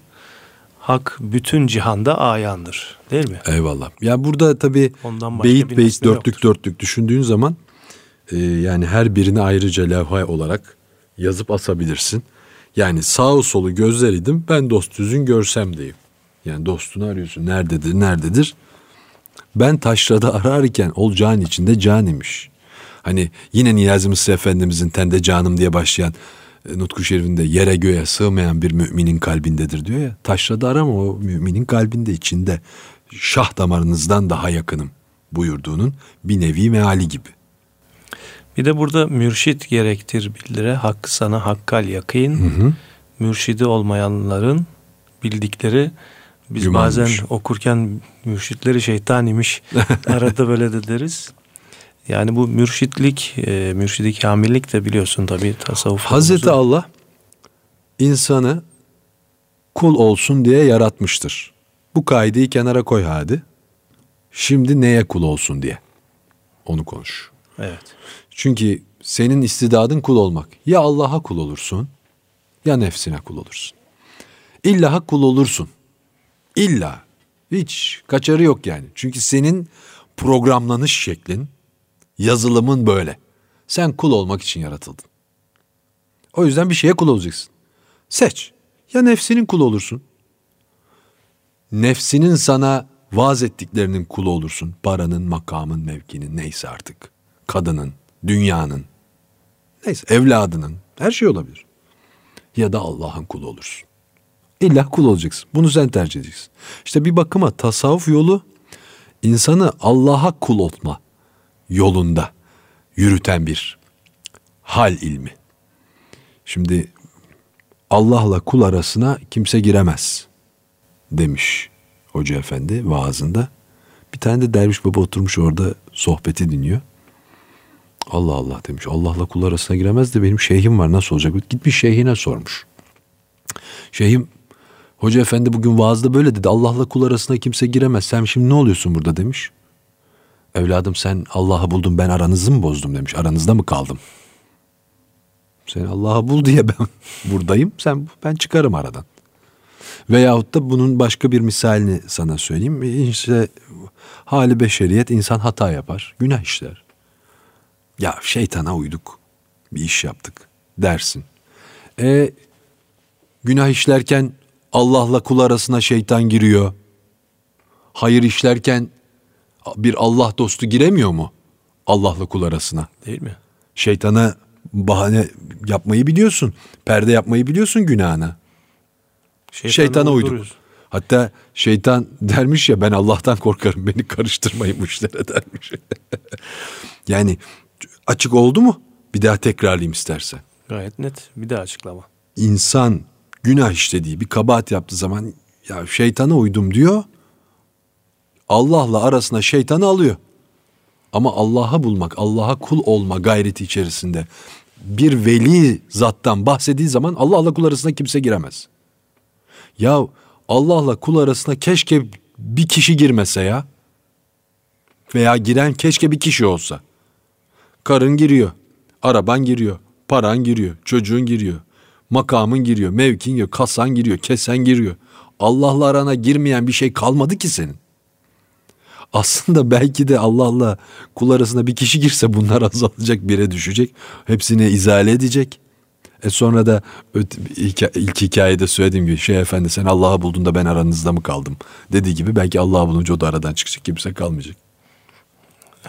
[SPEAKER 1] hak bütün cihanda ayandır. Değil mi?
[SPEAKER 3] Eyvallah. Ya burada tabii
[SPEAKER 1] Ondan
[SPEAKER 3] beyit beyit dörtlük
[SPEAKER 1] yoktur.
[SPEAKER 3] dörtlük düşündüğün zaman e, yani her birini ayrıca levha olarak yazıp asabilirsin. Yani sağ solu gözler idim ben dost yüzün görsem diyeyim. Yani dostunu arıyorsun nerededir nerededir. Ben taşrada ararken ol can içinde can imiş. Hani yine Niyazi Mısır Efendimizin tende canım diye başlayan Nutku Şerif'inde yere göğe sığmayan bir müminin kalbindedir diyor ya. Taşrada arama o müminin kalbinde içinde şah damarınızdan daha yakınım buyurduğunun bir nevi meali gibi.
[SPEAKER 1] Bir de burada mürşit gerektir bildire hakkı sana hakkal yakın. Mürşidi olmayanların bildikleri biz
[SPEAKER 3] Gümanmış.
[SPEAKER 1] bazen okurken mürşitleri şeytan imiş. Arada böyle de deriz. Yani bu mürşitlik, e, mürşidi kamillik de biliyorsun tabii tasavvuf.
[SPEAKER 3] Hazreti Allah insanı kul olsun diye yaratmıştır. Bu kaideyi kenara koy hadi. Şimdi neye kul olsun diye. Onu konuş.
[SPEAKER 1] Evet.
[SPEAKER 3] Çünkü senin istidadın kul olmak. Ya Allah'a kul olursun ya nefsine kul olursun. İlla kul olursun. İlla. Hiç kaçarı yok yani. Çünkü senin programlanış şeklin, yazılımın böyle. Sen kul olmak için yaratıldın. O yüzden bir şeye kul olacaksın. Seç. Ya nefsinin kulu olursun. Nefsinin sana vaaz ettiklerinin kulu olursun. Paranın, makamın, mevkinin neyse artık. Kadının, dünyanın, neyse evladının her şey olabilir. Ya da Allah'ın kulu olursun. İlla kul olacaksın. Bunu sen tercih edeceksin. İşte bir bakıma tasavvuf yolu insanı Allah'a kul olma yolunda yürüten bir hal ilmi. Şimdi Allah'la kul arasına kimse giremez demiş Hoca Efendi vaazında. Bir tane de derviş baba oturmuş orada sohbeti dinliyor. Allah Allah demiş. Allah'la kul arasına giremez de benim şeyhim var nasıl olacak? Gitmiş şeyhine sormuş. Şeyhim Hoca efendi bugün vaazda böyle dedi. Allah'la kul arasına kimse giremez. Sen şimdi ne oluyorsun burada demiş. Evladım sen Allah'ı buldun ben aranızı mı bozdum demiş. Aranızda mı kaldım? Sen Allah'ı bul diye ben buradayım. Sen ben çıkarım aradan. Veyahut da bunun başka bir misalini sana söyleyeyim. İşte hali beşeriyet insan hata yapar. Günah işler. Ya şeytana uyduk. Bir iş yaptık dersin. E günah işlerken Allah'la kul arasına şeytan giriyor. Hayır işlerken bir Allah dostu giremiyor mu? Allah'la kul arasına.
[SPEAKER 1] Değil mi?
[SPEAKER 3] Şeytana bahane yapmayı biliyorsun. Perde yapmayı biliyorsun günahına.
[SPEAKER 1] Şeytanı
[SPEAKER 3] Şeytana uyduk. Hatta şeytan dermiş ya ben Allah'tan korkarım beni karıştırmayın bu işlere dermiş. yani açık oldu mu? Bir daha tekrarlayayım istersen.
[SPEAKER 1] Gayet net. Bir daha açıklama.
[SPEAKER 3] İnsan günah işlediği bir kabahat yaptığı zaman ya şeytana uydum diyor. Allah'la arasına şeytanı alıyor. Ama Allah'a bulmak, Allah'a kul olma gayreti içerisinde bir veli zattan bahsettiği zaman Allah'la kul arasına kimse giremez. Ya Allah'la kul arasına keşke bir kişi girmese ya. Veya giren keşke bir kişi olsa. Karın giriyor, araban giriyor, paran giriyor, çocuğun giriyor, makamın giriyor, mevkin giriyor, kasan giriyor, kesen giriyor. Allah'la arana girmeyen bir şey kalmadı ki senin. Aslında belki de Allah'la kul arasında bir kişi girse bunlar azalacak, bire düşecek. Hepsini izale edecek. E sonra da ilk, ilk hikayede söylediğim gibi şey efendi sen Allah'ı buldun da ben aranızda mı kaldım dediği gibi belki Allah'ı bulunca o da aradan çıkacak kimse kalmayacak.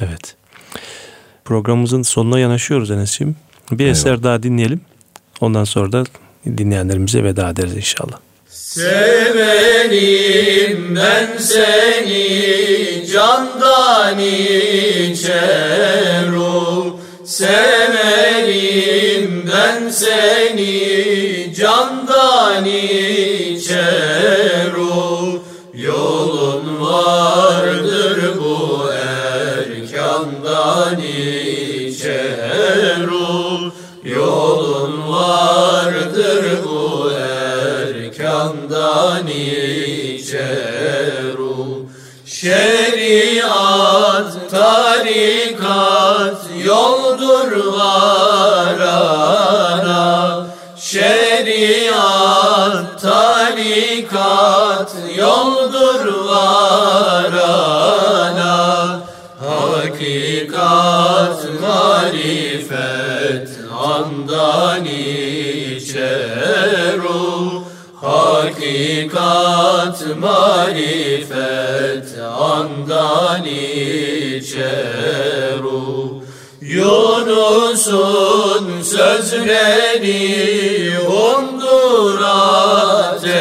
[SPEAKER 1] Evet. Programımızın sonuna yanaşıyoruz Enes'ciğim. Bir eser daha dinleyelim. Ondan sonra da dinleyenlerimize veda ederiz inşallah.
[SPEAKER 2] Severim ben seni candan içerim Severim varana Şeriat, tarikat yoldur varana. Hakikat, marifet andan içeru Hakikat, marifet andan içeru Yunus'un sözleri hundur ateştir.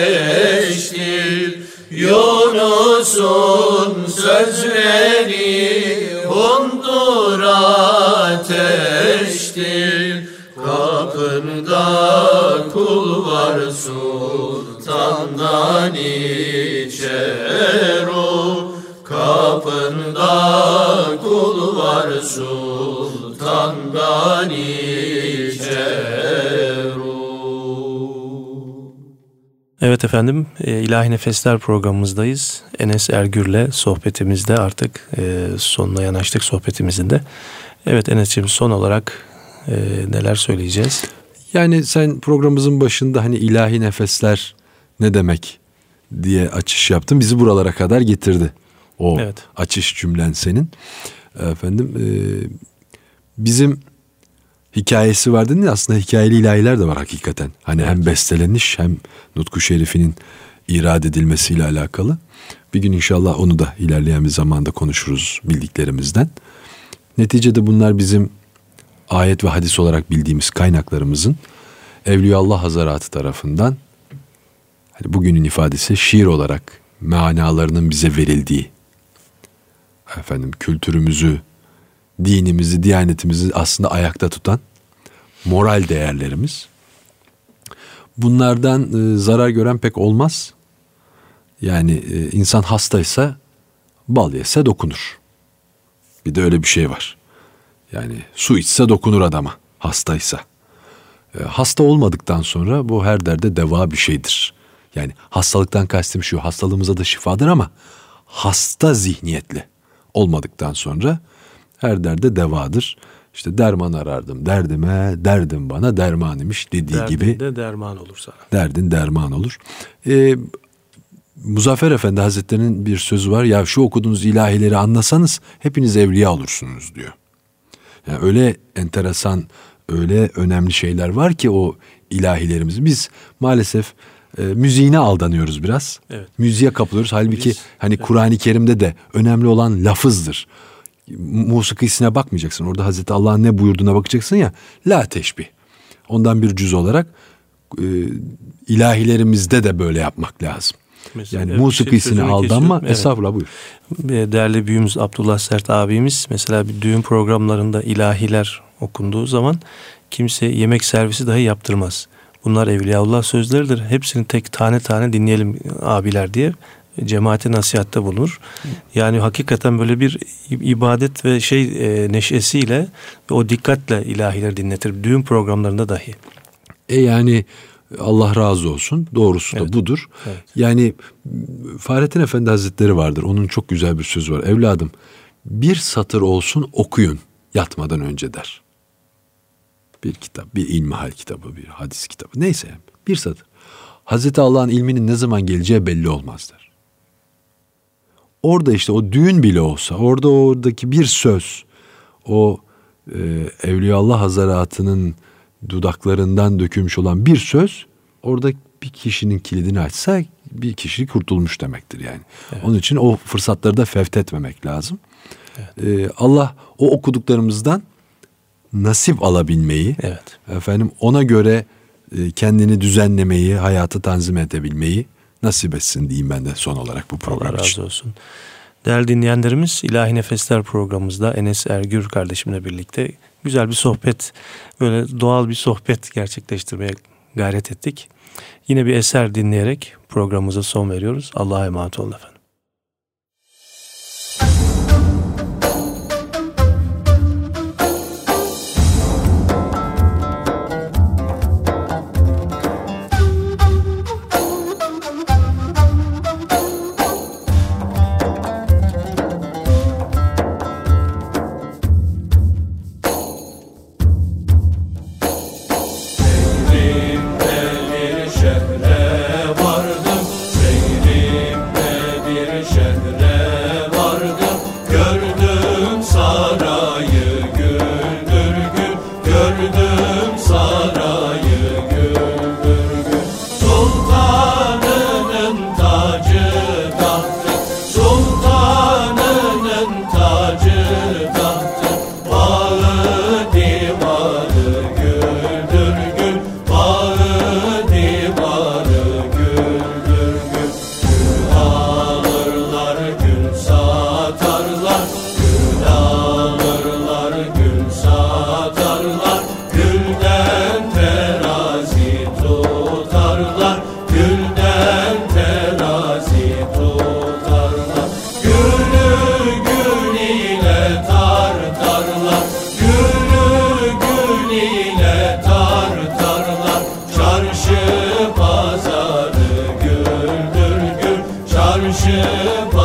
[SPEAKER 2] Yunus'un sözleri hundur ateştir. Kapında kul var sultandan içer
[SPEAKER 1] Evet efendim, e, İlahi Nefesler programımızdayız. Enes Ergür'le sohbetimizde artık e, sonuna yanaştık sohbetimizin de. Evet Enes'ciğim son olarak e, neler söyleyeceğiz?
[SPEAKER 3] Yani sen programımızın başında hani ilahi nefesler ne demek diye açış yaptın. Bizi buralara kadar getirdi. O
[SPEAKER 1] Evet.
[SPEAKER 3] açış cümlen senin. Efendim bizim hikayesi var dedin aslında hikayeli ilahiler de var hakikaten. Hani hem besteleniş hem Nutku Şerif'inin irad edilmesiyle alakalı. Bir gün inşallah onu da ilerleyen bir zamanda konuşuruz bildiklerimizden. Neticede bunlar bizim ayet ve hadis olarak bildiğimiz kaynaklarımızın Evliyaullah Hazaratı tarafından hani bugünün ifadesi şiir olarak manalarının bize verildiği efendim kültürümüzü, dinimizi, diyanetimizi aslında ayakta tutan moral değerlerimiz. Bunlardan e, zarar gören pek olmaz. Yani e, insan hastaysa bal yese dokunur. Bir de öyle bir şey var. Yani su içse dokunur adama hastaysa. E, hasta olmadıktan sonra bu her derde deva bir şeydir. Yani hastalıktan kastım şu hastalığımıza da şifadır ama hasta zihniyetli olmadıktan sonra her derde devadır. İşte derman arardım derdime, derdim bana derman imiş dediği gibi
[SPEAKER 1] Derdinde derman olur sana.
[SPEAKER 3] derdin derman olur. Ee, Muzaffer Efendi Hazretleri'nin bir sözü var. Ya şu okuduğunuz ilahileri anlasanız hepiniz evliya olursunuz diyor. Yani öyle enteresan, öyle önemli şeyler var ki o ilahilerimiz. Biz maalesef e, müziğine aldanıyoruz biraz.
[SPEAKER 1] Evet.
[SPEAKER 3] Müziğe kapılıyoruz. Halbuki
[SPEAKER 1] Biz-
[SPEAKER 3] hani Kur'an-ı Kerim'de de önemli olan lafızdır. Musikisine bakmayacaksın. Orada Hazreti Allah'ın ne buyurduğuna bakacaksın ya. La teşbih. Ondan bir cüz olarak e, ilahilerimizde de böyle yapmak lazım.
[SPEAKER 1] Mesela,
[SPEAKER 3] Yani
[SPEAKER 1] evet,
[SPEAKER 3] musikisine
[SPEAKER 1] sözünü
[SPEAKER 3] aldanma.
[SPEAKER 1] kesiyorum. Evet.
[SPEAKER 3] Estağfurullah buyur.
[SPEAKER 1] Değerli büyüğümüz Abdullah Sert abimiz mesela bir düğün programlarında ilahiler okunduğu zaman kimse yemek servisi dahi yaptırmaz. Bunlar Evliyaullah sözleridir. Hepsini tek tane tane dinleyelim abiler diye cemaate nasihatte bulunur. Yani hakikaten böyle bir ibadet ve şey e, neşesiyle ve o dikkatle ilahiler dinletir. Düğün programlarında dahi.
[SPEAKER 3] E yani Allah razı olsun. Doğrusu
[SPEAKER 1] Evet.
[SPEAKER 3] da budur.
[SPEAKER 1] Evet.
[SPEAKER 3] Yani Fahrettin Efendi Hazretleri vardır. Onun çok güzel bir sözü var. Evladım bir satır olsun okuyun yatmadan önce der. Bir kitap, bir ilmihal kitabı, bir hadis kitabı. Neyse bir satır. Hazreti Allah'ın ilminin ne zaman geleceği belli olmaz der. Orada işte o düğün bile olsa, orada oradaki bir söz, o e, Evliyaullah Hazaratının dudaklarından dökülmüş olan bir söz, orada bir kişinin kilidini açsa bir kişi kurtulmuş demektir yani. Onun için o fırsatları da fevt etmemek lazım. E, Allah o okuduklarımızdan nasip alabilmeyi,
[SPEAKER 1] Evet.
[SPEAKER 3] efendim ona göre e, kendini düzenlemeyi, hayatı tanzim edebilmeyi nasip etsin diyeyim ben de son olarak bu program
[SPEAKER 1] Allah
[SPEAKER 3] için.
[SPEAKER 1] razı olsun. Değerli dinleyenlerimiz İlahi Nefesler programımızda Enes Ergür kardeşimle birlikte güzel bir sohbet, böyle doğal bir sohbet gerçekleştirmeye gayret ettik. Yine bir eser dinleyerek programımıza son veriyoruz. Allah'a emanet olun efendim.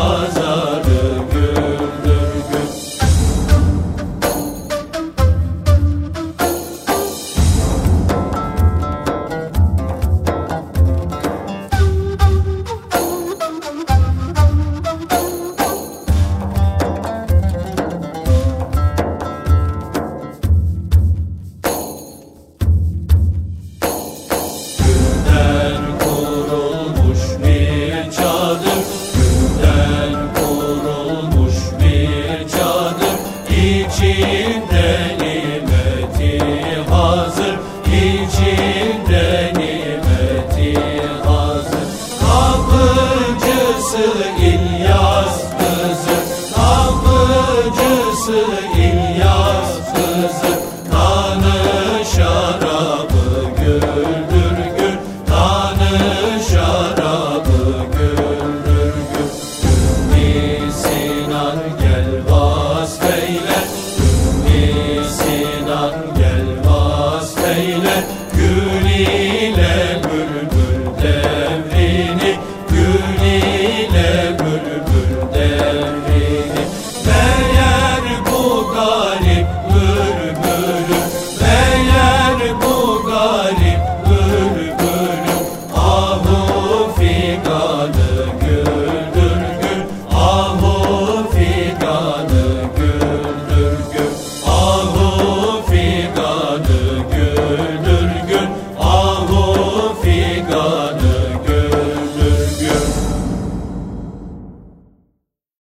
[SPEAKER 2] 맞아.